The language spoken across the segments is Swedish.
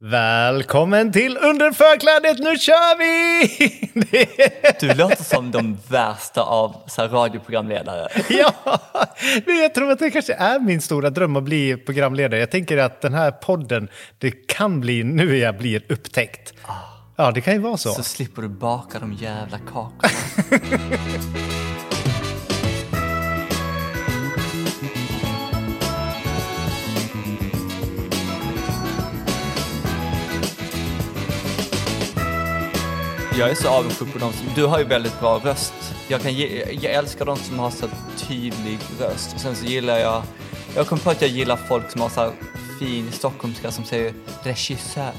Välkommen till Under förklädet, nu kör vi! Du låter som de värsta av så här, radioprogramledare. ja, men jag tror att det kanske är min stora dröm att bli programledare. Jag tänker att den här podden, det kan bli, nu jag blir upptäckt. Ja, det kan ju vara så. Så slipper du baka de jävla kakorna. Jag är så avundsjuk på dem som, du har ju väldigt bra röst. Jag, kan ge, jag älskar de som har så tydlig röst. Och sen så gillar jag, jag kom på att jag gillar folk som har så här fin stockholmska som säger regissör,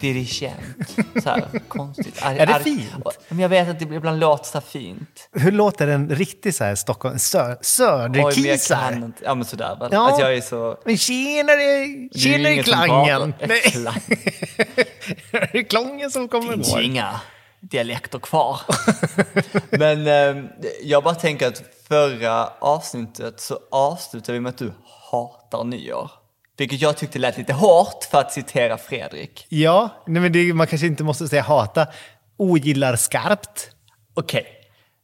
dirigent. Så här konstigt. Är det fint? Men jag vet att det ibland låter så fint. Hur låter en riktig så här Stockholm, sö, söderkisar? Ja men sådär väl. Ja. Att jag är så... Men tjenare, tjenare klangen! det är klangen som kommer finns inga dialekter kvar. Men eh, jag bara tänker att förra avsnittet så avslutade vi med att du hatar nyår. Vilket jag tyckte lät lite hårt för att citera Fredrik. Ja, nej, men det, man kanske inte måste säga hata. Ogillar skarpt. Okej,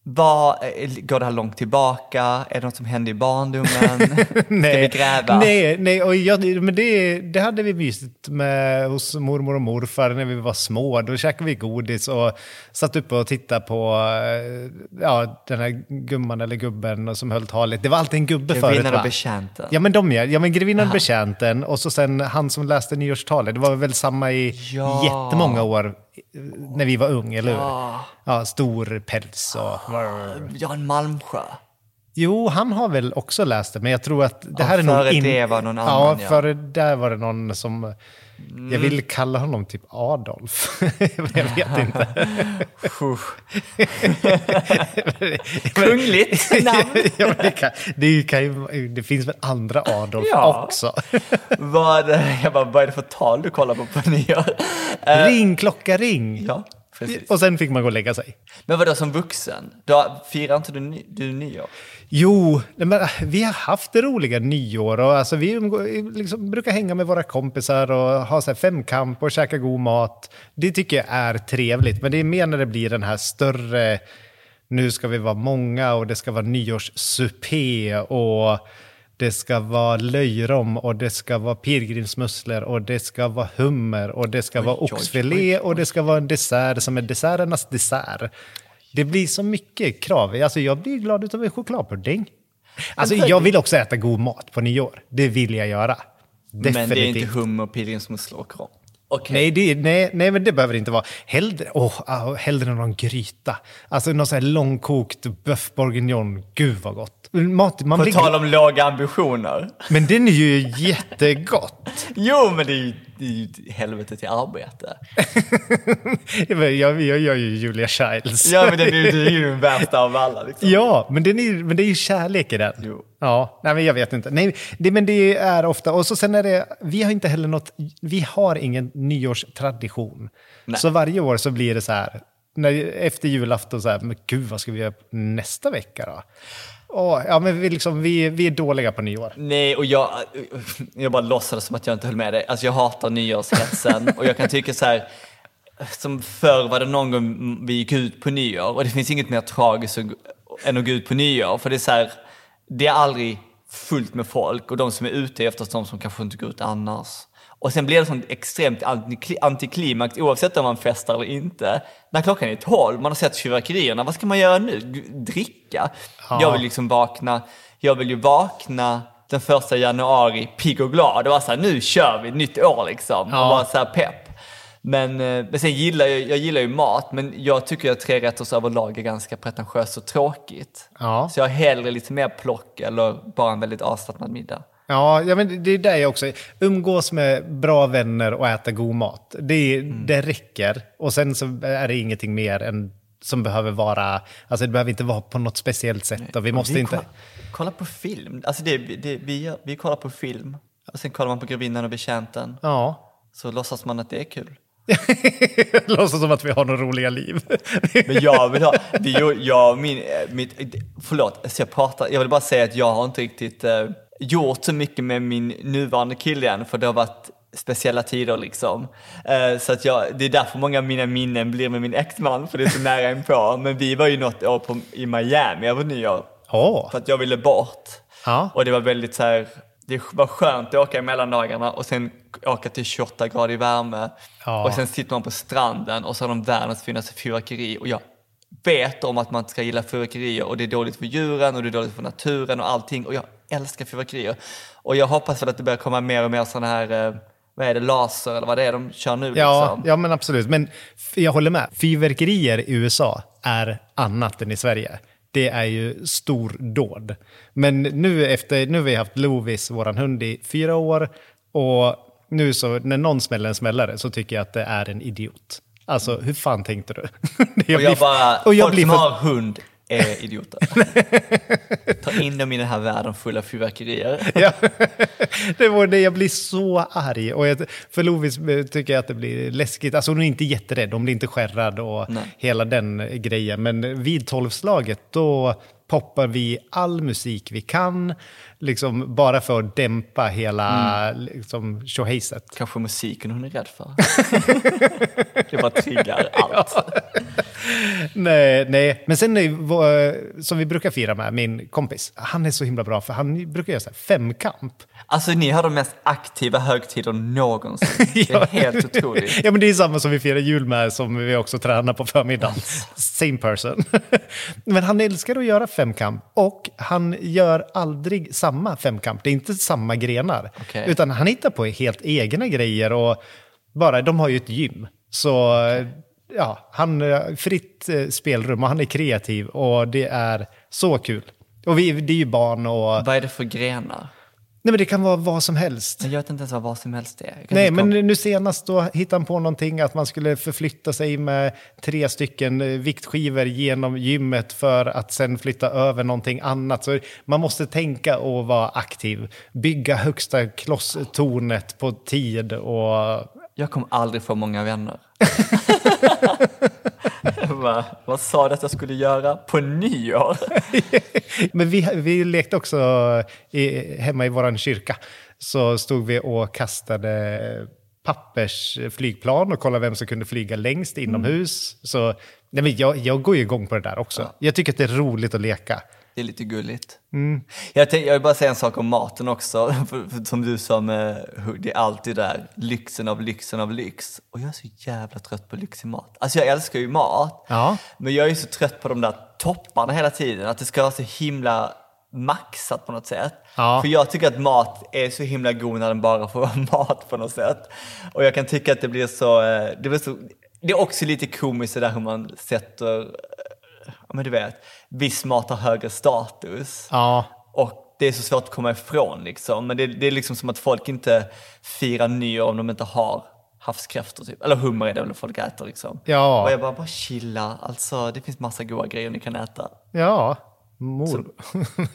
eh, går det här långt tillbaka? Är det något som hände i barndomen? Ska vi gräva? Nej, nej och jag, men det, det hade vi mysigt med hos mormor och morfar när vi var små. Då käkade vi godis och satt uppe och tittade på eh, ja, den här gumman eller gubben som höll talet. Det var alltid en gubbe förut Grevinnan och betjänten. Ja men de ja. Ja men grevinnan och betjänten och så sen han som läste nyårstalet. Det var väl samma i Ja. jättemånga år eh, när vi var ung, eller hur? Ja. Ja, stor päls och... Jan Malmsjö. Jo, han har väl också läst det, men jag tror att det Ja, här är nog... före det var någon annan, Ja, ja. före där var det någon som... Jag vill kalla honom typ Adolf. jag vet inte. Kungligt namn. ja, det, kan, det, kan ju, det finns väl andra Adolf Ja. också. Vad, jag bara, vad är det för tal du kollar på på nyår? Ring, klocka, ring. Ja, precis. Och sen fick man gå och lägga sig. Men vadå som vuxen? Då firar inte du, ny, du nyår? Jo, men, äh, vi har haft det roliga nyår och alltså, vi liksom, brukar hänga med våra kompisar och ha så här, femkamp och käka god mat. Det tycker jag är trevligt, men det är mer när det blir den här större, nu ska vi vara många och det ska vara nyårssupé och det ska vara löjrom och det ska vara pilgrimsmusslor och det ska vara hummer och det ska vara oj, oxfilé och det ska vara en dessert som är desserternas dessert. Det blir så mycket krav. Alltså jag blir glad av en chokladpudding. Alltså jag vill också äta god mat på nyår. Det vill jag göra. Definitivt. Men det är inte hummer, pilgrimsmusslor och kram. Okej. Nej, det, nej, nej, men det behöver det inte vara. Hellre, oh, ah, hellre någon gryta. Alltså någon sån här långkokt bœuf bourguignon. Gud vad gott. Mat, man På blir tal om låga ambitioner. Men den är ju jättegott. Jo, men det är helvete till arbete. jag, jag gör ju Julia Childs. Ja, men det, är är ju den värsta av alla. Liksom. Ja, men, den är, men det är ju kärlek i den. Jo. Ja, nej men jag vet inte. Nej, det, men det är ofta, och så sen är det, vi har inte heller något, vi har ingen nyårstradition. Nej. Så varje år så blir det så här, när, efter julafton så här, men gud vad ska vi göra nästa vecka då? Åh, ja, men vi, liksom, vi, vi är dåliga på nyår. Nej, och jag, jag bara låtsades som att jag inte höll med dig. Alltså jag hatar nyårshetsen och jag kan tycka så här, som förr var det någon gång vi gick ut på nyår och det finns inget mer tragiskt än att gå ut på nyår för det är så här, det är aldrig fullt med folk och de som är ute är oftast de som kanske inte går ut annars. Och sen blir det sånt extremt antikli- antiklimax oavsett om man festar eller inte. När klockan är 12, man har sett fyrverkerierna, vad ska man göra nu? Dricka? Jag vill liksom vakna, jag vill ju vakna den första januari pigg och glad. Det var så här, nu kör vi, nytt år liksom. Ja. Och bara så här pepp. Men, eh, men sen gillar jag, jag gillar ju mat, men jag tycker att trerätters överlag är ganska pretentiöst och tråkigt. Ja. Så jag har hellre lite mer plock eller bara en väldigt avslappnad middag. Ja, ja men det är där jag också Umgås med bra vänner och äta god mat. Det, det räcker. Och sen så är det ingenting mer än som behöver vara... Alltså det behöver inte vara på något speciellt sätt. Och vi måste vi inte... Kolla, kolla på film. Alltså det, det, vi, vi kollar på film och sen kollar man på Grevinnan och betjänten. Ja. Så låtsas man att det är kul. Låtsas som att vi har några roliga liv. Men jag vill ha, det jag, min, eh, mitt, förlåt, så jag pratar, jag vill bara säga att jag har inte riktigt eh, gjort så mycket med min nuvarande kille än, för det har varit speciella tider liksom. Eh, så att jag, det är därför många av mina minnen blir med min exman, för det är så nära inpå. Men vi var ju något år på, i Miami över nyår, Ja. för att jag ville bort. Ja. Och det var väldigt så här, det var skönt att åka i mellandagarna och sen åka till 28 grader i värme. Ja. Och sen sitter man på stranden och så har de världens finaste fyrverkeri. Och jag vet om att man ska gilla fyrverkerier och det är dåligt för djuren och det är dåligt för naturen och allting. Och jag älskar fyrverkerier. Och jag hoppas väl att det börjar komma mer och mer sådana här, eh, vad är det, laser eller vad det är de kör nu Ja, liksom. ja, men absolut. Men jag håller med. Fyrverkerier i USA är annat än i Sverige. Det är ju stordåd. Men nu efter, nu har vi haft Lovis, våran hund, i fyra år. Och nu så, när någon smäller en smällare så tycker jag att det är en idiot. Alltså, hur fan tänkte du? Och jag bara, och jag folk blir som har hund är idioter. Ta in dem i den här världen full av fyrverkerier. Ja, det var det. Jag blir så arg. Och jag, för Lovis eh, tycker jag att det blir läskigt. Alltså hon är inte jätterädd, hon blir inte skärrad och Nej. hela den grejen. Men vid tolvslaget då poppar vi all musik vi kan. Liksom bara för att dämpa hela liksom, tjohejset. Kanske musiken hon är rädd för. det bara triggar allt. Nej, nej, men sen är som vi brukar fira med, min kompis, han är så himla bra för han brukar göra så här femkamp. Alltså ni har de mest aktiva högtider någonsin. Det är helt otroligt. Ja, men det är samma som vi firar jul med som vi också tränar på förmiddagen. Same person. men han älskar att göra femkamp och han gör aldrig samma femkamp. Det är inte samma grenar. Okej. Utan han hittar på helt egna grejer och bara, de har ju ett gym. Så ja, han har fritt eh, spelrum och han är kreativ och det är så kul. Och vi, det är ju barn och... Vad är det för grenar? Nej men det kan vara vad som helst. Jag vet inte ens vad vad som helst är. Nej, men nu senast då hittade han på någonting att man skulle förflytta sig med tre stycken eh, viktskivor genom gymmet för att sen flytta över någonting annat. Så man måste tänka och vara aktiv. Bygga högsta klosstornet på tid och... Jag kommer aldrig få många vänner. Bara, vad sa du att jag skulle göra på nyår? Men vi, vi lekte också i, hemma i vår kyrka. Så stod vi och kastade pappersflygplan och kollade vem som kunde flyga längst inomhus. Så nej men jag, jag går ju igång på det där också. Jag tycker att det är roligt att leka. Det är lite gulligt. Jag, tänk, jag vill bara säga en sak om maten också. För, för, som du sa, med, det är alltid där, lyxen av lyxen av lyx. Och jag är så jävla trött på lyxig mat. Alltså jag älskar ju mat, Ja. men jag är så trött på de där topparna hela tiden. Att det ska vara så himla maxat på något sätt. Ja. För jag tycker att mat är så himla god när den bara får vara mat på något sätt. Och jag kan tycka att det blir så, eh, det blir så det är också lite komiskt det där hur man sätter, men du vet, viss mat har högre status. Ja, Och det är så svårt att komma ifrån liksom. Men det, det är liksom som att folk inte firar nyår om de inte har havskräftor typ. Eller hummer är det väl folk äter liksom. Ja. Och jag bara, bara chilla. Alltså det finns massa goda grejer ni kan äta. ja. Mor...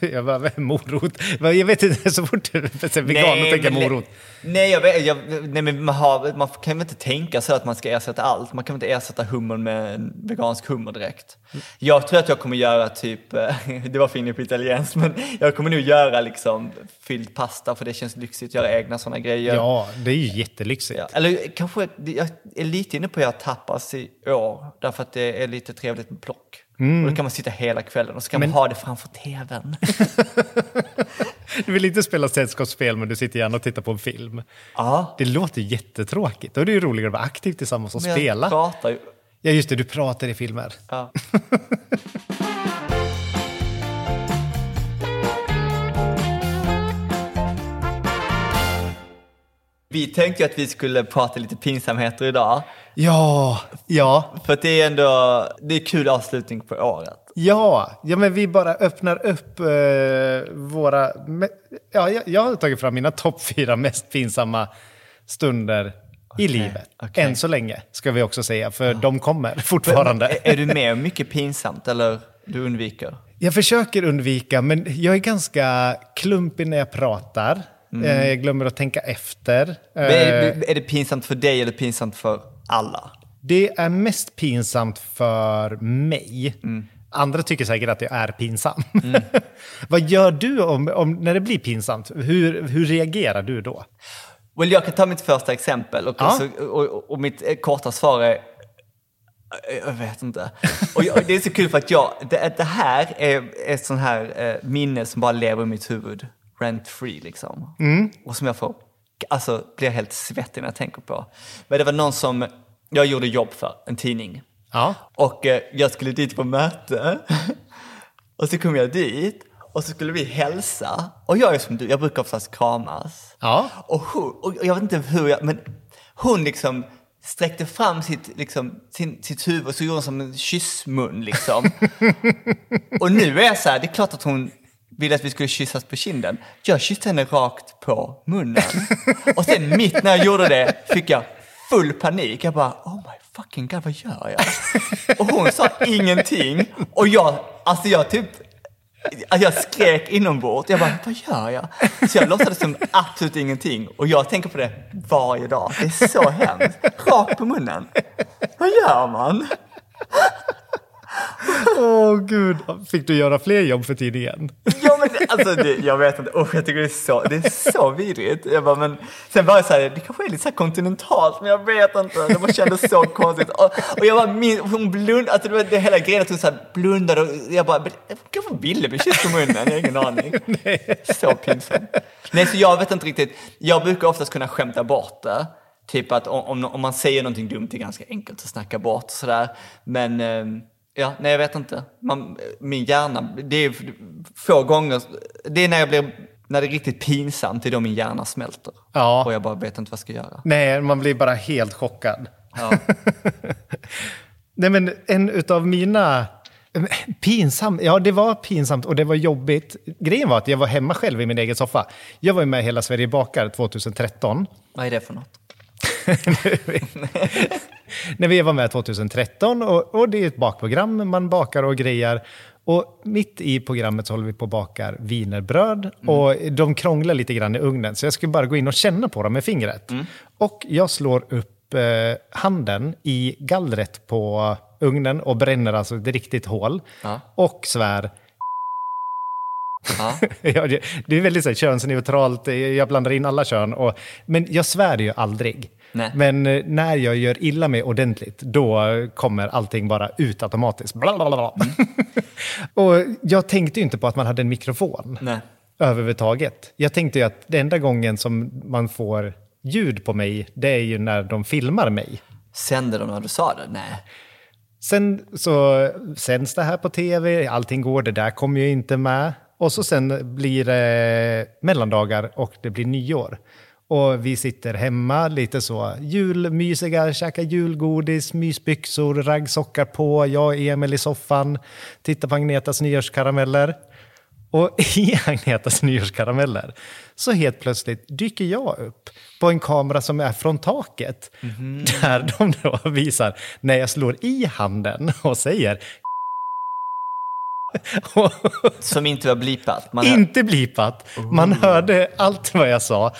jag bara, morot? Jag vet inte, så fort du är vegan och tänker men- morot. Nej, jag vet, jag, nej men man, har, man kan väl inte tänka så att man ska ersätta allt. Man kan väl inte ersätta hummern med en vegansk hummer direkt. Jag tror att jag kommer göra typ, eh, det var inne på italienskt, men jag kommer nog göra liksom fylld pasta för det känns lyxigt att göra egna sådana grejer. Ja, det är ju jättelyxigt. Ja, eller kanske, jag är lite inne på att göra tapas i år, därför att det är lite trevligt med plock. Och då kan man sitta hela kvällen och så kan man ha det framför tvn. Du vill inte spela sällskapsspel men du sitter gärna och tittar på en film. Ja. Det låter jättetråkigt. Då är det ju roligare att vara aktiv tillsammans och Men jag spela. pratar ju. Ja, just det. Du pratar i filmer. Ja. Vi tänkte att vi skulle prata lite pinsamheter idag. Ja, ja, För att det är ändå, det är kul avslutning på året. ja. Ja, men vi bara öppnar upp eh, våra... Ja, jag, jag har tagit fram mina topp fyra mest pinsamma stunder i livet. okej. Än så länge, ska vi också säga. För de kommer fortfarande. Är, är du med om mycket pinsamt eller du undviker? Jag försöker undvika, men jag är ganska klumpig när jag pratar. Eh, Jag glömmer att tänka efter. Mm. Men Eh, är, det, är det pinsamt för dig eller pinsamt för alla? Det är mest pinsamt för mig. Andra tycker säkert att jag är pinsam. Vad gör du om, om, när det blir pinsamt? Hur, hur reagerar du då? Well, jag kan ta mitt första exempel och, Ja. så, och, och, mitt eh, korta svar är jag vet inte. Och jag, det är så kul för att jag, det, det här är ett sånt här minne som bara lever i mitt huvud. Rent free liksom. Och som jag får, alltså blir helt svettig när jag tänker på. Men det var någon som jag gjorde jobb för, en tidning. Ja. Och eh, jag skulle dit på möte. och så kom jag dit och så skulle vi hälsa. Och jag är som du, jag brukar oftast kramas. Ja. Och, hon, och jag vet inte hur jag, men hon liksom sträckte fram sitt, liksom, sin, sitt huvud och så gjorde hon som en kyssmun liksom. och nu är jag så här, det är klart att hon ville att vi skulle kyssas på kinden. Jag kysste henne rakt på munnen. och sen mitt när jag gjorde det fick jag full panik. Jag bara, oh my fucking god, vad gör jag? och hon sa ingenting. Och jag, alltså jag typ Alltså jag skrek inombords. Jag bara, vad gör jag? Så jag låtsades som absolut ingenting. Och jag tänker på det varje dag. Det är så hemskt. Rakt på munnen. Vad gör man? Åh gud, fick du göra fler jobb för tidningen? Ja, men alltså, det, jag vet inte. Usch, jag tycker det är så, det är så vidrigt. Jag bara, men sen var jag så här, det kanske är lite så kontinentalt, men jag vet inte. Det bara kändes så konstigt. Och, och jag bara, min, hon blundade, alltså det var det hela grejen att hon så här blundade och jag bara, kanske ville bli kysst på munnen, jag har ingen aning. Så pinsamt. Nej, så jag vet inte riktigt. Jag brukar oftast kunna skämta bort det. Typ att om, om, om man säger någonting dumt, det är ganska enkelt att snacka bort och sådär. Men ehm, ja, nej jag vet inte. Man, min hjärna, det är få gånger, det är när jag blir, när det är riktigt pinsamt, det är då min hjärna smälter. Ja. Och jag bara vet inte vad jag ska göra. Nej, man blir bara helt chockad. Ja. Nej, men en utav mina... Pinsam, ja det var pinsamt och det var jobbigt. Grejen var att jag var hemma själv i min egen soffa. Jag var ju med Hela Sverige bakar 2013. vad är det för något? När vi var med 2013 och, och det är ett bakprogram, man bakar och grejar. Och mitt i programmet så håller vi på och bakar wienerbröd och de krånglar lite grann i ugnen. Så jag skulle bara gå in och känna på dem med fingret. Och jag slår upp eh, handen i gallret på ugnen och bränner alltså ett riktigt hål. Ja. Och svär Ja. Det är väldigt så här, könsneutralt, jag blandar in alla kön. Och, men jag svär ju aldrig. Nej. Men eh, när jag gör illa mig ordentligt, då kommer allting bara ut automatiskt. Bla, bla, bla, bla. och jag tänkte ju inte på att man hade en mikrofon Nej. överhuvudtaget. Jag tänkte ju att den enda gången som man får ljud på mig, det är ju när de filmar mig. Sände de när du sa det? Nej. Sen så sänds det här på tv, allting går, det där kommer ju inte med. Och så sen blir det mellandagar och det blir nyår. Och vi sitter hemma, lite så julmysiga, käkar julgodis, mysbyxor, raggsockar på, jag och Emil i soffan, tittar på Agnetas nyårskarameller. Och i Agnetas nyårskarameller så helt plötsligt dyker jag upp på en kamera som är från taket. Där de då visar när jag slår i handen och säger Som inte var blipat? Man inte blipat. Man hörde allt vad jag sa.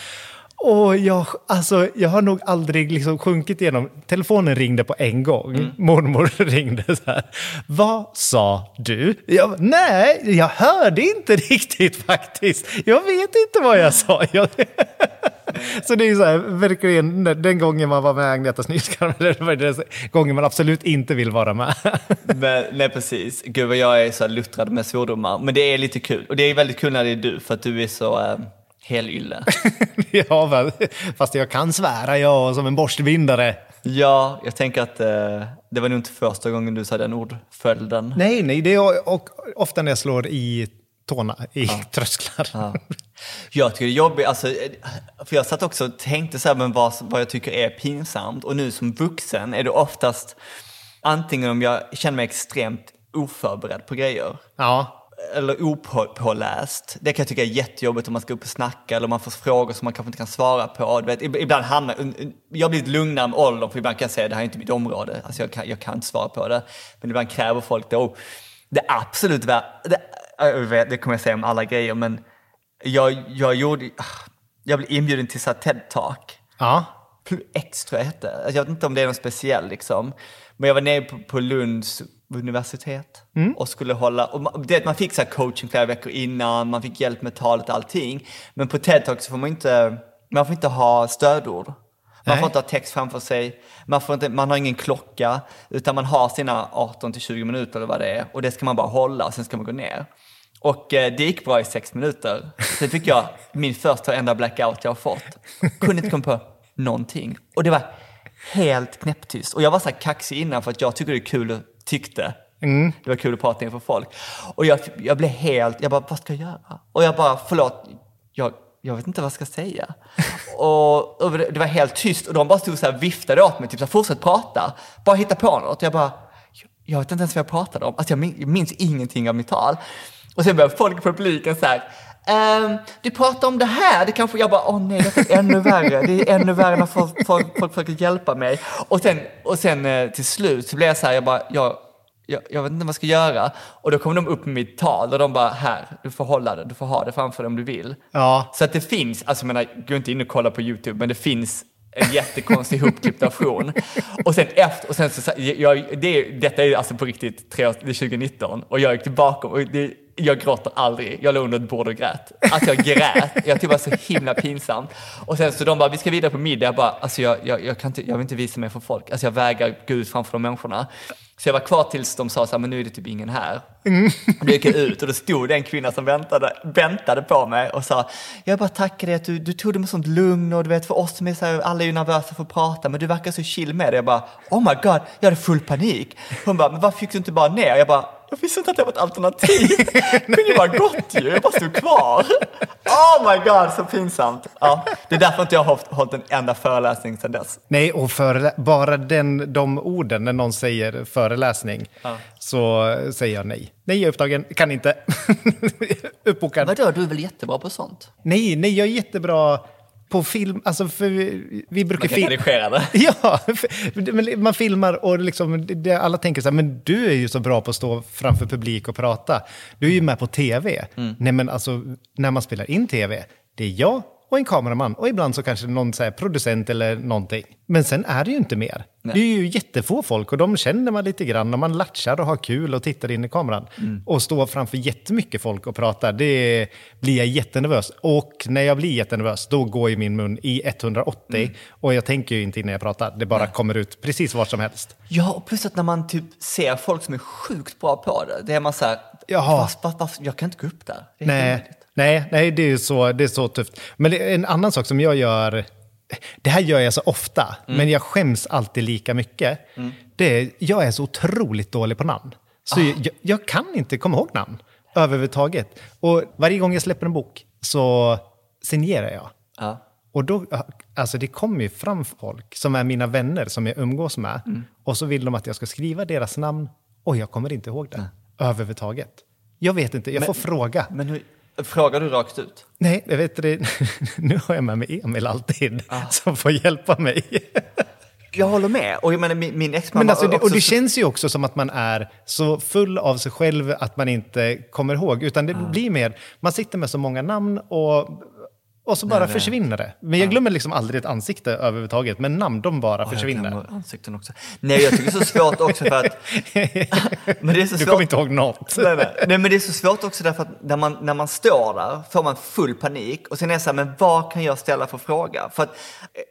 Och jag, alltså, jag har nog aldrig liksom sjunkit igenom. Telefonen ringde på en gång. Mormor ringde så här. Vad sa du? Jag, nej, jag hörde inte riktigt faktiskt. Jag vet inte vad jag sa. Jag, Så det är så här, verkligen den gången man var med Agneta Snyskarm, eller den gången man absolut inte vill vara med. Men, nej precis, gud vad jag är så luttrad med svordomar. Men det är lite kul. Och det är väldigt kul när det är du, för att du är så eh, helylle. ja, fast jag kan svära jag som en borstvindare. Ja, jag tänker att eh, det var nog inte första gången du sa den ordföljden. Nej, nej, det är och, ofta när jag slår i tårna, i trösklar. Ja. Jag tycker det är jobbigt, alltså, för jag satt också och tänkte så här, men vad, vad jag tycker är pinsamt. Och nu som vuxen är det oftast antingen om jag känner mig extremt oförberedd på grejer. Ja, eller opåläst. Det kan jag tycka är jättejobbigt om man ska upp och snacka eller om man får frågor som man kanske inte kan svara på. Du vet, ibland hamnar, jag har blivit lugnare med åldern för ibland kan jag säga det här är inte mitt område. Alltså jag, kan, jag kan inte svara på det. Men ibland kräver folk det. Och det absolut det, det kommer jag säga om alla grejer, men jag, jag gjorde, jag blev inbjuden till TED-talk. ja. X tror jag hette. Alltså, jag vet inte om det är något speciellt liksom. Men jag var nere på, på Lunds universitet och skulle hålla, och man, det, man fick så coaching flera veckor innan, man fick hjälp med talet och allting. Men på TED-talk så får man inte, man får inte ha stödord. Man Nej. får inte ha text framför sig, man, får inte, man har ingen klocka, utan man har sina 18 till 20 minuter eller vad det är. Och det ska man bara hålla och sen ska man gå ner. Och eh, det gick bra i sex minuter. Sen fick jag min första och enda blackout jag har fått. Kunde inte komma på någonting. Och det var helt knäpptyst. Och jag var så här kaxig innan för att jag tycker det är kul och tyckte. Det var kul att prata inför folk. Och jag, jag blev helt, jag bara, vad ska jag göra? Och jag bara, förlåt, jag, jag vet inte vad jag ska säga. och, och det var helt tyst och de bara stod så här viftade åt mig, typ så här, fortsätt prata, bara hitta på något. Jag bara, jag vet inte ens vad jag pratade om. Alltså jag minns ingenting av mitt tal. Och sen började folk i publiken så här, ehm, du pratar om det här, det kanske, jag bara, åh nej, det är ännu värre, det är ännu värre när folk, folk, folk försöker hjälpa mig. Och sen, och sen eh, till slut så blev jag så här, jag bara, jag, jag, jag vet inte vad jag ska göra. Och då kom de upp med mitt tal och de bara, här, du får hålla det, du får ha det framför dig om du vill. Ja. Så att det finns, alltså jag menar, gå inte in och kolla på YouTube, men det finns en jättekonstig ihopklippt version. Och sen efter, och sen så, jag, det, detta är alltså på riktigt tre, år- det är 2019 och jag gick tillbaka och det, jag gråter aldrig. Jag låg under ett bord och grät. Alltså jag grät. Jag tyckte det var så himla pinsamt. Och sen så de bara, vi ska vidare på middag. Jag bara, alltså jag, jag, jag, kan inte, jag vill inte visa mig för folk. Alltså jag vägrar gå ut framför de människorna. Så jag var kvar tills de sa så här, men nu är det typ ingen här. Och då gick jag ut och då stod det en kvinna som väntade, väntade på mig och sa, jag bara tackar dig att du, du tog det med sånt lugn och du vet för oss som är så här, alla är ju nervösa för att prata, men du verkar så chill med det. Jag bara, oh my god, jag hade full panik. Hon bara, men varför fick du inte bara ner? Jag bara, jag visste inte att det var ett alternativ. Det kunde ju bara gått ju, jag bara stod kvar. Oh my god, så pinsamt. Ja, det är därför inte jag har hållit- en enda föreläsning sedan dess. Nej, och för, bara den, de orden när någon säger föreläsning så säger jag nej. Nej, jag är upptagen, kan inte. Uppbokad. Vadå, du är väl jättebra på sånt? Nej, nej, jag är jättebra på film. Alltså, för vi, vi brukar Man kan redigera det. Ja, för- men man filmar och liksom, det, alla tänker så här, men du är ju så bra på att stå framför publik och prata. Du är ju med på tv. Nej, men alltså, när man spelar in tv, det är jag och en kameraman och ibland så kanske någon så producent eller någonting. Men sen är det ju inte mer. Det är ju jättefå folk och de känner man lite grann och man latchar och har kul och tittar in i kameran. Och stå framför jättemycket folk och prata, det blir jag jättenervös. Och när jag blir jättenervös, då går ju min mun i 180 och jag tänker ju inte innan jag pratar. Det bara kommer ut precis vad som helst. Ja, och plus att när man typ ser folk som är sjukt bra på det, det är man så här, Jaha. "Vas- vas- vas- jag kan inte gå upp där. Nej, omöjligt." Nej, nej det, är så, det är så tufft. Men en annan sak som jag gör, det här gör jag så ofta, men jag skäms alltid lika mycket. Det är, jag är så otroligt dålig på namn. Så jag, jag kan inte komma ihåg namn överhuvudtaget. Och varje gång jag släpper en bok så signerar jag. Ja. Och då, alltså det kommer ju fram folk som är mina vänner som jag umgås med. Och så vill de att jag ska skriva deras namn och jag kommer inte ihåg det överhuvudtaget. Jag vet inte, jag får fråga. Men hur, frågar du rakt ut? Nej, jag vet det. Nu har jag med mig Emil alltid som får hjälpa mig. Jag håller med. Och jag menar, min, min Men alltså, det, och det känns ju också som att man är så full av sig själv att man inte kommer ihåg. Utan det blir mer, man sitter med så många namn och, Och så bara försvinner det. Men jag glömmer liksom aldrig ett ansikte överhuvudtaget. Men namn, de bara jag försvinner. ansikten också. Nej, jag tycker det är så svårt också för att... men det är så Du svårt. kommer inte ihåg något. Nej, nej. nej, men det är så svårt också därför att när man, när man står där får man full panik och sen är det så här, men vad kan jag ställa för fråga? För att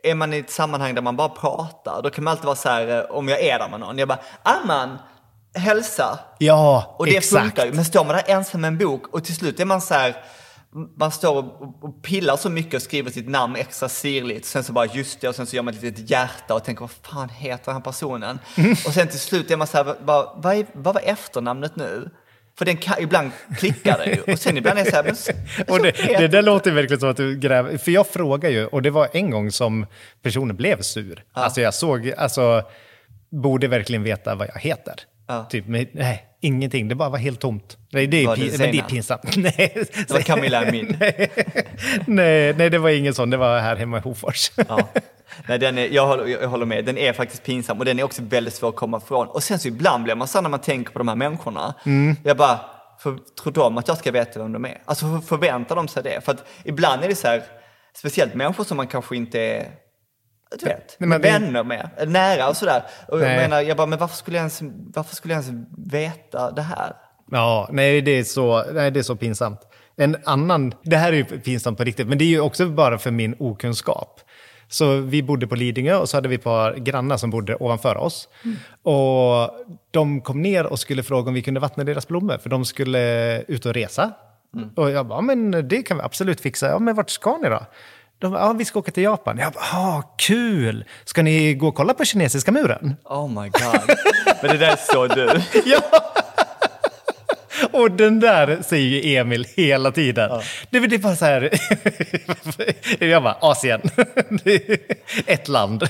är man i ett sammanhang där man bara pratar, då kan man alltid vara så här, eh, om jag är där med någon, jag bara, Amman, hälsa. Ja, Och det exakt. funkar. Men står man där ensam med en bok och till slut är man så här, man står och, och pillar så mycket och skriver sitt namn extra sirligt. Sen så bara just det och sen så gör man ett litet hjärta och tänker vad fan heter den här personen? Mm. Och sen till slut är man så här, vad, vad, är, vad var efternamnet nu? För den kan, ibland klickar det ju. Och sen ibland är det så här, men, så- Och det, det där låter verkligen som att du gräver... För jag frågar ju, och det var en gång som personen blev sur. Alltså jag såg, alltså, borde verkligen veta vad jag heter. Ja. Typ, men, nej, ingenting. Det bara var helt tomt. Nej, det är, Var det men det är pinsamt. Nej, Det var Camilla Amid. nej, nej, det var ingen sån. Det var här hemma i Hofors. Ja. Nej, den är, jag, håller, jag håller med, den är faktiskt pinsam och den är också väldigt svår att komma ifrån. Och sen så ibland blir man så när man tänker på de här människorna. Jag bara, för, tror de att jag ska veta vem de är? Alltså för, förväntar de sig det? För att ibland är det så här, speciellt människor som man kanske inte är du vet, Nej, vi- vänner med, nära och sådär. Och jag menar, jag bara, men varför skulle jag ens, varför skulle jag ens veta det här? Ja, nej det, är så, nej, det är så pinsamt. En annan, det här är ju pinsamt på riktigt, men det är ju också bara för min okunskap. Så vi bodde på Lidingö och så hade vi ett par grannar som bodde ovanför oss. Och de kom ner och skulle fråga om vi kunde vattna deras blommor, för de skulle ut och resa. Och jag bara, men det kan vi absolut fixa. Ja, men vart ska ni då? De ja, vi ska åka till Japan. Jag bara, ah, kul! Ska ni gå och kolla på kinesiska muren? Oh my god. men det där är så du. Ja! Och den där säger ju Emil hela tiden. Det, det är bara så här... jag bara, Asien. Ett land.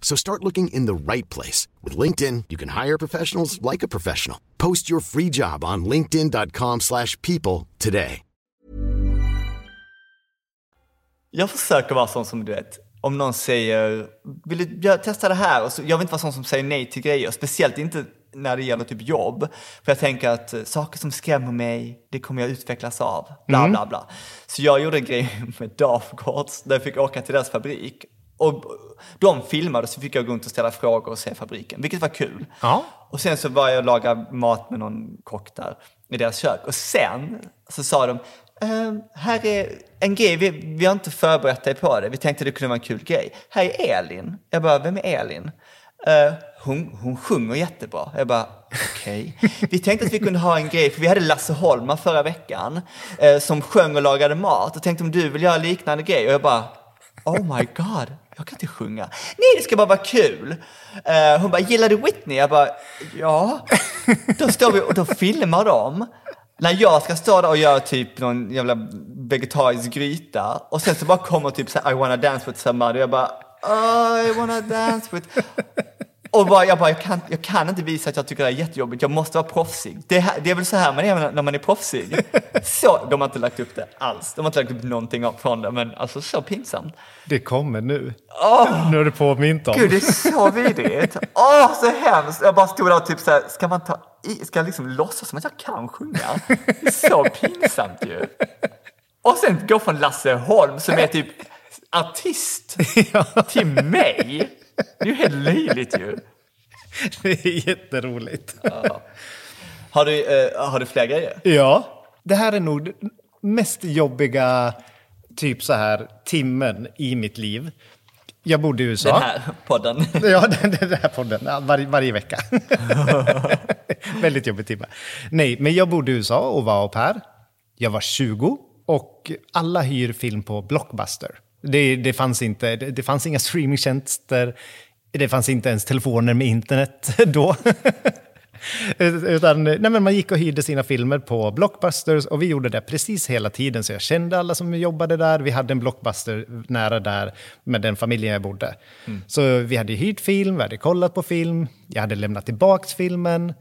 So start looking in the right place. With LinkedIn, you can hire professionals like a professional. Post your free job on linkedin.com/people slash people today. Jag försöker vara sån som du vet, om någon säger, vill du testa det här? Och så, jag vill inte vara sån som säger nej till grejer, speciellt inte när det gäller typ jobb. För jag tänker att eh, saker som skrämmer mig, det kommer jag utvecklas av. Bla, bla, bla. Så jag gjorde en grej med Dafgårds, där jag fick åka till deras fabrik. Och de filmade så fick jag gå runt och ställa frågor och se fabriken, vilket var kul. Ja. Och sen så var jag lagade mat med någon kock där i deras kök. Och sen så sa de, ehm, här är en grej, vi, vi har inte förberett dig på det. Vi tänkte det kunde vara en kul grej. Här är Elin. Jag bara, vem är Elin? "Eh, hon, hon sjunger jättebra. Jag bara, okej. Vi tänkte att vi kunde ha en grej, för vi hade Lasse Holma förra veckan eh, som sjöng och lagade mat. Och tänkte om du vill göra liknande grej. Och jag bara, Oh my god, jag kan inte sjunga. Nej, det ska bara vara kul. Uh, hon bara, gillar du Whitney? Jag bara, ja. Då står vi och då filmar de. När jag ska stå där och göra typ någon jävla vegetarisk gryta och sen så bara kommer typ så här, I wanna dance with somebody. Jag bara, oh, I wanna dance with... Och bara, jag bara, jag kan, jag kan inte visa att jag tycker det är jättejobbigt, jag måste vara proffsig. Det, här, det är väl så här man är när man är proffsig. Så, de har inte lagt upp det alls. De har inte lagt upp någonting från det, men alltså så pinsamt. Det kommer nu. Åh! Nu har du påmint om. Gud, det är så vidrigt. Åh, så hemskt. Jag bara stod där och typ så här, ska man ta i, ska jag liksom låtsas som att jag kan sjunga? Det är så pinsamt ju. Och sen gå från Lasse Holm som är typ artist till mig. Det är ju helt löjligt ju. Det är jätteroligt. Har du, eh, har du fler grejer? Ja, det här är nog mest jobbiga typ så här timmen i mitt liv. Jag bodde i USA. Den här podden. Ja, den, den här podden. Ja, Varje, varje vecka. Väldigt jobbig timme. Nej, men jag bodde i USA och var au pair. Jag var 20 och alla hyr film på Blockbuster. Det, det, fanns, inte, det, det fanns inga streamingtjänster. Det fanns inte ens telefoner med internet då. Utan, nej men man gick och hyrde sina filmer på Blockbusters och vi gjorde det precis hela tiden. Så jag kände alla som jobbade där. Vi hade en Blockbuster nära där med den familjen jag bodde. Så vi hade hyrt film, vi hade kollat på film, jag hade lämnat tillbaka filmen.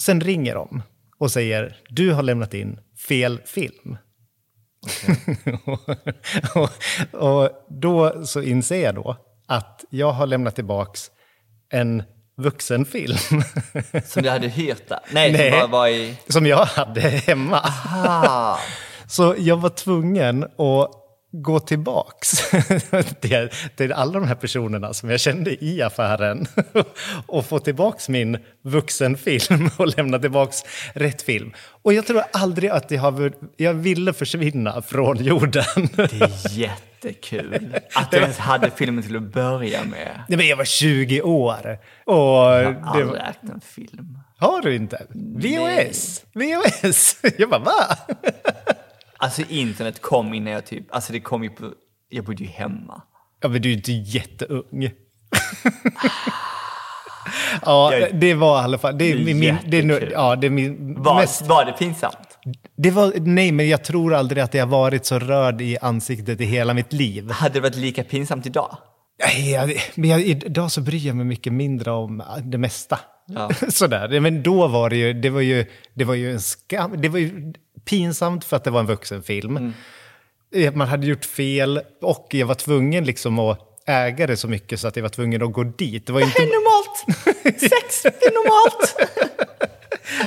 Sen ringer de och säger du har lämnat in fel film. och, och då så inser jag då att jag har lämnat tillbaks en vuxenfilm Som du hade hyrt där. Nej, Nej. som bara var i... som jag hade hemma. Så jag var tvungen att gå tillbaks till, till alla de här personerna som jag kände i affären och få tillbaks min vuxenfilm och lämna tillbaks rätt film. Och jag tror aldrig att jag, har, jag ville försvinna från jorden. det är jättekul. Att du ens hade filmen till att börja med. Nej, men jag var 20 år. Och Jag har aldrig ägt en film. har du inte? VHS? VHS? Jag bara, va? Alltså internet kom innan jag typ, alltså det kom ju på, jag bodde ju hemma. Ja, men du är ju inte jätteung. ja, Jag det var i alla fall... Det är, Det är min, det är, nu- ja, det är min Var, mest... var det pinsamt? Det var, nej, men jag tror aldrig att jag varit så rörd i ansiktet i hela mitt liv. Hade det varit lika pinsamt idag? Nej, Men jag, idag så bryr jag mig mycket mindre om det mesta. Ja. Sådär. Men då var det ju, det var ju, det var ju en skam. Det var ju pinsamt för att det var en vuxenfilm. Eh, Man hade gjort fel och jag var tvungen liksom att äga det så mycket så att jag var tvungen att gå dit. Det var inte... normalt! Sex är normalt!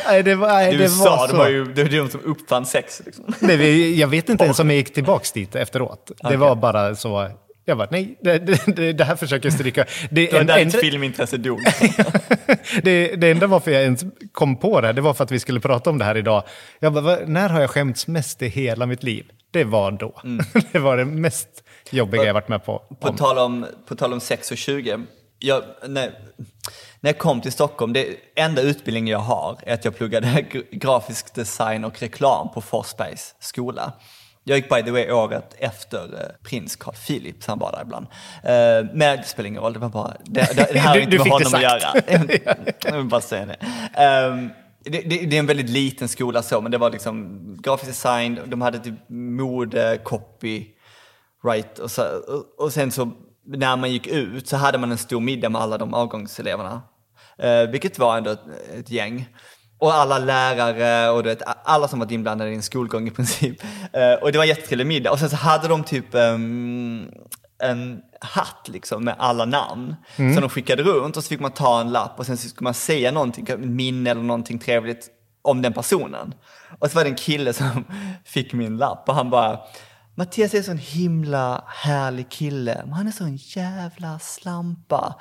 Nej, det var, nej, det USA, var det så. var ju det var de som uppfann sex. Liksom. Nej, vi- jag vet inte ens om jag gick tillbaka dit efteråt. Det var bara så... Jag bara, nej, det, det, det här försöker jag stryka. Det, Det där ditt filmintresse dog. det, det enda varför jag ens kom på det här, det var för att vi skulle prata om det här idag. Jag bara, "Va- när har jag skämts mest i hela mitt liv? Det var då. Det var det mest jobbiga jag varit med på. På tal om, på tal om 6 och 20. Jag, när, när jag kom till Stockholm, det enda utbildning jag har är att jag pluggade gra- grafisk design och reklam på Forsbergs skola. Jag gick by the way året efter eh, prins Carl Philip, så han var där ibland. Eh, men det spelar ingen roll, det var bara, det, det, det här har inte med honom att göra. jag vill bara säga det. Ehm, det, det. Det är en väldigt liten skola så, men det var liksom grafisk design, de hade typ mode, copy, Right, och, så, och, och sen så när man gick ut så hade man en stor middag med alla de avgångseleverna. Eh, vilket var ändå ett, ett gäng. Och alla lärare och du vet, alla som varit inblandade i en skolgång i princip. Eh, och det var en jättetrevlig middag. Och sen så hade de typ ehm, en hatt liksom med alla namn. Som de skickade runt och så fick man ta en lapp och sen så skulle man säga någonting, ett minne eller någonting trevligt om den personen. Och så var det en kille som fick min lapp och han bara Mattias är en sån himla härlig kille, men han är sån jävla slampa.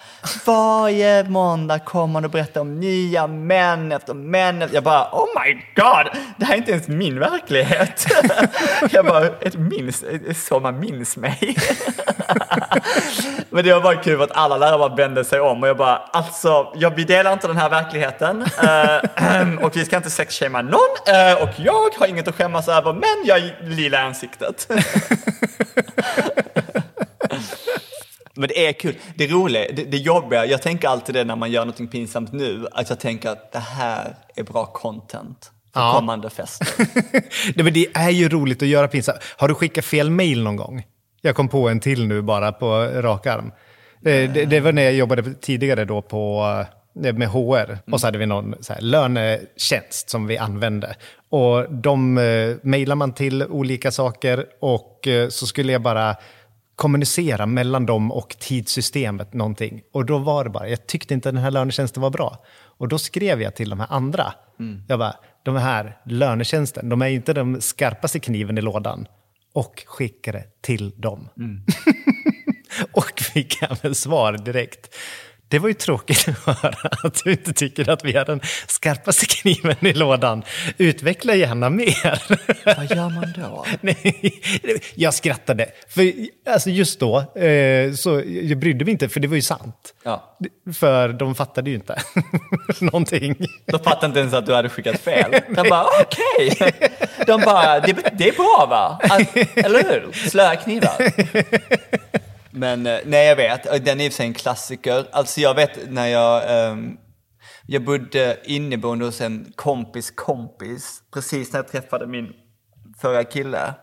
Varje måndag kommer han och berättar om nya män efter män. Jag bara, oh my god, det här är inte ens min verklighet. Jag bara, ett minns, så man minns mig. Men det var bara kul att alla lärare bara vände sig om och jag bara, alltså, jag, vi delar inte den här verkligheten eh, och vi ska inte sexshamea någon eh, och jag har inget att skämmas över men jag är lila i ansiktet. Men det är kul. Det roliga, det, det jobbiga, jag tänker alltid det när man gör något pinsamt nu, att jag tänker att det här är bra content för Ja. kommande fester. Nej, men det är ju roligt att göra pinsamt. Har du skickat fel mail någon gång? Jag kom på en till nu bara på rak arm. Det, det, det var när jag jobbade tidigare då på, eh, med HR. Och så hade vi någon så här, lönetjänst som vi använde. Och de eh, mejlar man till olika saker och eh, så skulle jag bara kommunicera mellan dem och tidssystemet någonting. Och då var det bara, jag tyckte inte den här lönetjänsten var bra. Och då skrev jag till de här andra. Jag bara, de här lönetjänsten, de är inte den skarpaste kniven i lådan. Och skickade till dem. och fick även svar direkt. Det var ju tråkigt att höra att du inte tycker att vi har den skarpaste kniven i lådan. Utveckla gärna mer. Vad gör man då? Nej, jag skrattade. För alltså just då eh, så jag brydde mig inte, för det var ju sant. Ja. För de fattade ju inte någonting. De fattade inte ens att du hade skickat fel. De bara, okej. De bara, det, det är bra va? Att, eller hur? Slöa knivar. Men eh, nej, jag vet. Den är i och för sig en klassiker. Alltså jag vet när jag... Um, jag bodde inneboende hos en kompis kompis precis när jag träffade min förra kille.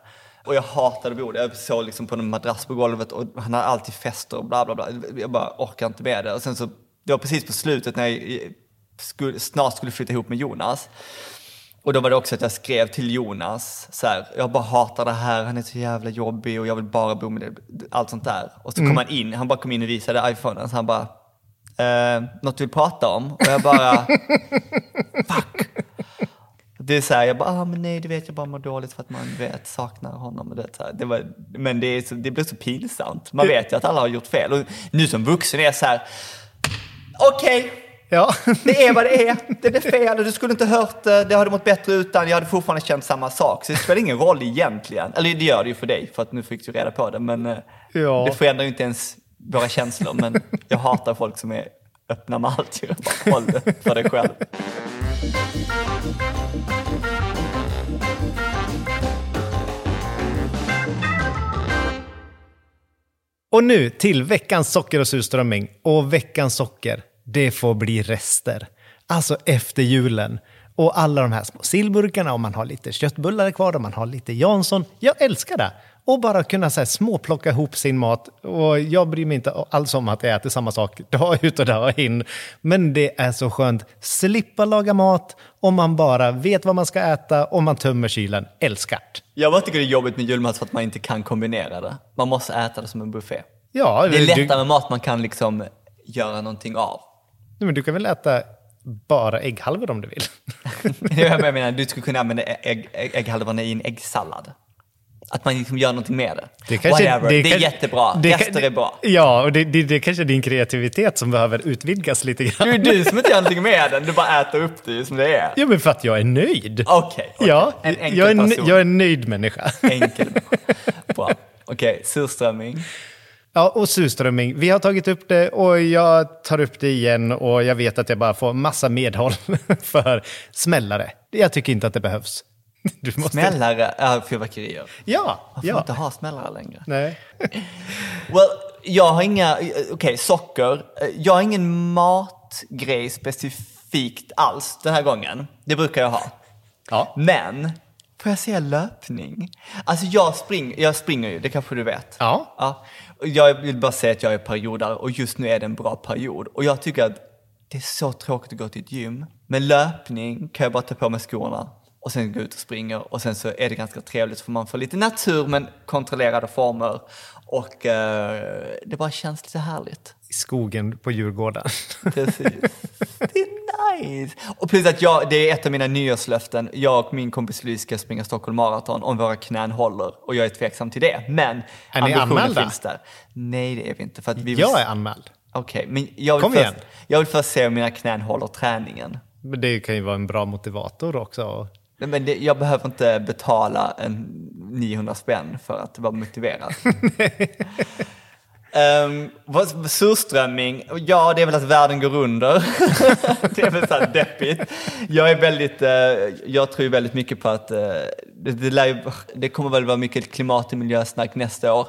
Och jag hatade att bo där. Jag sov liksom på en madrass på golvet och han hade alltid fester och bla bla bla. Jag bara orkar inte med det. Och sen så, det var precis på slutet när jag eh, skulle, snart skulle flytta ihop med Jonas. Och då var det också att jag skrev till Jonas så här, jag bara hatar det här, han är så jävla jobbig och jag vill bara bo med det, allt sånt där. Och så kom han in, han bara kom in och visade iPhonen, så han bara, eh, något du vill prata om? Och jag bara, fuck. Det är så här, jag bara, ah, men nej, det vet jag bara mår dåligt för att man vet, saknar honom. Och det, så här. Det var, men det, är så, det blir så pinsamt. Man vet ju att alla har gjort fel. Och nu som vuxen är jag så här, okej, Ja. det är vad det är. Det blev fel och du skulle inte hört det. Det hade mått bättre utan. Jag hade fortfarande känt samma sak. Så det spelar ingen roll egentligen. Eller det gör det ju för dig, för att nu fick du reda på det. Men eh, Ja. det förändrar ju inte ens våra känslor. Men jag hatar folk som är öppna med allt. Bara, håll det för dig själv. Och nu till veckans socker och surströmming. Och veckans socker, det får bli rester. Alltså efter julen. Och alla de här små sillburkarna, om man har lite köttbullar kvar, om man har lite Jansson. Jag älskar det! Och bara kunna så här, småplocka ihop sin mat. Och jag bryr mig inte alls om att jag äter samma sak dag ut och dag in. Men det är så skönt. Slippa laga mat om man bara vet vad man ska äta och man tömmer kylen. Älskar det. Jag bara tycker det är jobbigt med julmat för att man inte kan kombinera det. Man måste äta det som en buffé. Ja, Det är du- lättare med mat man kan liksom göra någonting av. Nej, men du kan väl äta bara ägghalvor om du vill? Det är jag menar, du skulle kunna använda ägg, ägg, ägghalvorna i en äggsallad. Att man liksom gör någonting med det. Det, kanske, Whatever, det, är kanske- jättebra. det- Rester är bra. Ja, och det, det, det är kanske din kreativitet som behöver utvidgas lite grann. Det är du som inte gör någonting med den, du bara äter upp det som det är. Ja, men för att jag är nöjd. Okej, okej. Ja, en enkel jag är, person. jag är en nöjd människa. Enkel människa. Bra. Okej, surströmming. Ja, och surströmming. Vi har tagit upp det och jag tar upp det igen och jag vet att jag bara får massa medhåll för smällare. Jag tycker inte att det behövs. Måste... Smällare är fyrverkerier. Ja, Man får ja. inte ha smällare längre. Nej. Well, jag har inga, okej, socker. Eh, Jag har ingen matgrej specifikt alls den här gången. Det brukar jag ha. Ja. Men, får jag säga löpning? Alltså jag, spring, jag springer ju, det kanske du vet. Ja. ja. Jag vill bara säga att jag är periodare och just nu är det en bra period. Och jag tycker att det är så tråkigt att gå till ett gym. Med löpning kan jag bara ta på mig skorna och sen gå ut och springa och sen så är det ganska trevligt för man får lite natur men kontrollerade former och eh, det bara känns lite härligt. I skogen på Djurgården. Precis. Nice. Och plus att jag, det är ett av mina nyårslöften. Jag och min kompis Louise ska springa Stockholm Marathon om våra knän håller. Och jag är tveksam till det. Men Är ni anmälda? finns där. Nej, det är vi inte. För att vi vill... Jag är anmäld. Okej, men jag vill, Kom först, igen. jag vill först se om mina knän håller träningen. Men det kan ju vara en bra motivator också. Nej, Men det, jag behöver inte betala en 900 spänn för att vara motiverad. Um, surströmming, ja det är väl att världen går under. det är väl så här deppigt. Jag är väldigt, uh, jag tror ju väldigt mycket på att uh, det, det, lär, det kommer väl vara mycket klimat och miljösnack nästa år.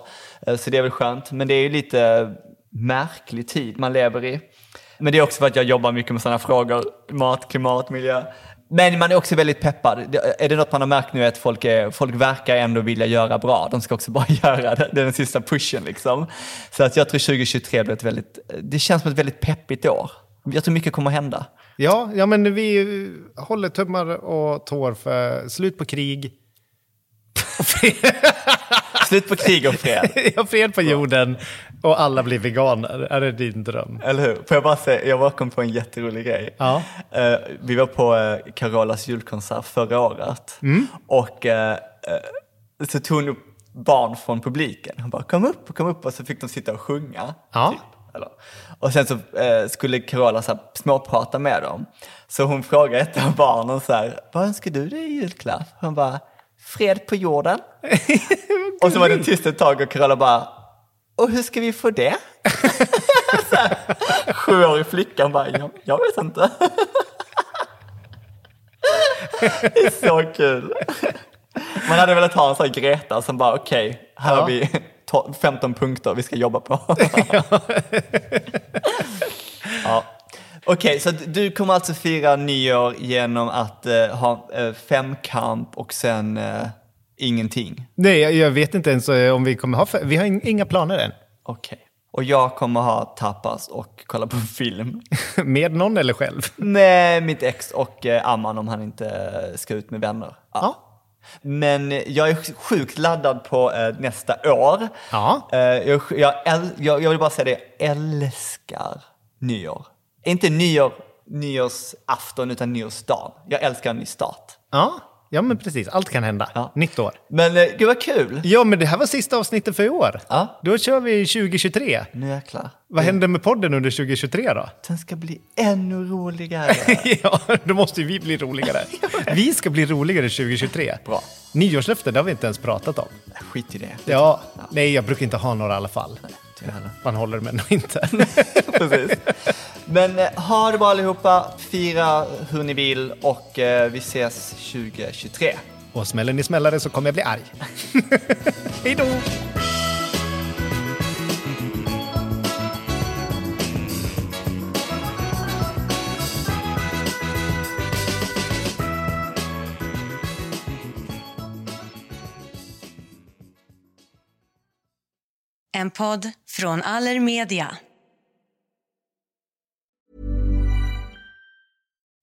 Uh, så det är väl skönt. Men det är ju lite märklig tid man lever i. Men det är också för att jag jobbar mycket med sådana frågor. Mat, klimat, miljö. Men man är också väldigt peppad. Är det något man har märkt nu är att folk, är, folk verkar ändå vilja göra bra. De ska också bara göra det. Det är den sista pushen liksom. Så att jag tror 2023 blir ett väldigt, det känns som ett väldigt peppigt år. Jag tror mycket kommer att hända. Ja, ja, men vi håller tummar och tår för slut på krig. Slut på krig och fred. Ja, fred på jorden och alla blir veganer. Är det din dröm? Eller hur? Får jag bara säga, jag var kom på en jätterolig grej. Ja. Eh, vi var på uh, Carolas julkonsert förra året Mm. och eh, så tog hon upp barn från publiken. Hon bara kom upp och kom upp och så fick de sitta och sjunga. Ja. Typ. Eller. Och sen så eh, skulle Carola så här, småprata med dem. Så hon frågade ett av barnen så här, vad önskar du dig i julklapp? Hon bara, fred på jorden. och så var det tyst ett tag och Carola bara, och hur ska vi få det? Sjuårig flickan bara, jag, jag vet inte. det är så kul. Man hade velat ha en sån här Greta som bara, okej, här har vi to- 15 punkter vi ska jobba på. ja. Okej, så du kommer alltså fira nyår genom att eh, ha eh, femkamp och sen eh, ingenting? Nej, jag, jag vet inte ens eh, om vi kommer ha... Vi har in- inga planer än. Okej. Och jag kommer ha tapas och kolla på film. Med någon eller själv? Med mitt ex och eh, Amman om han inte ska ut med vänner. Ja. Men jag är sjukt laddad på eh, nästa år. Ja. Eh, jag, jag, äl- jag, jag vill bara säga det, jag älskar nyår. Inte nyår, nyårsafton utan nyårsdagen. Jag älskar en ny start. Ja, ja men precis. Allt kan hända. Ja. Nytt år. Men eh, gud vad kul! Ja, men det här var sista avsnittet för i år. Ja. Då kör vi 2023. Nu jäklar. Vad händer med podden under 2023 då? Den ska bli ännu roligare. ja, då måste ju vi bli roligare. Vi ska bli roligare 2023. Bra. Nyårslöften, det har vi inte ens pratat om. Skit i det. Ja, nej, jag brukar inte ha några i alla fall. Heller. Man håller men inte. Precis. Men eh, ha det bra allihopa, fira hur ni vill och eh, vi ses 2023. Och smäller ni smällare så kommer jag bli arg. Hej då! En podd från Allermedia.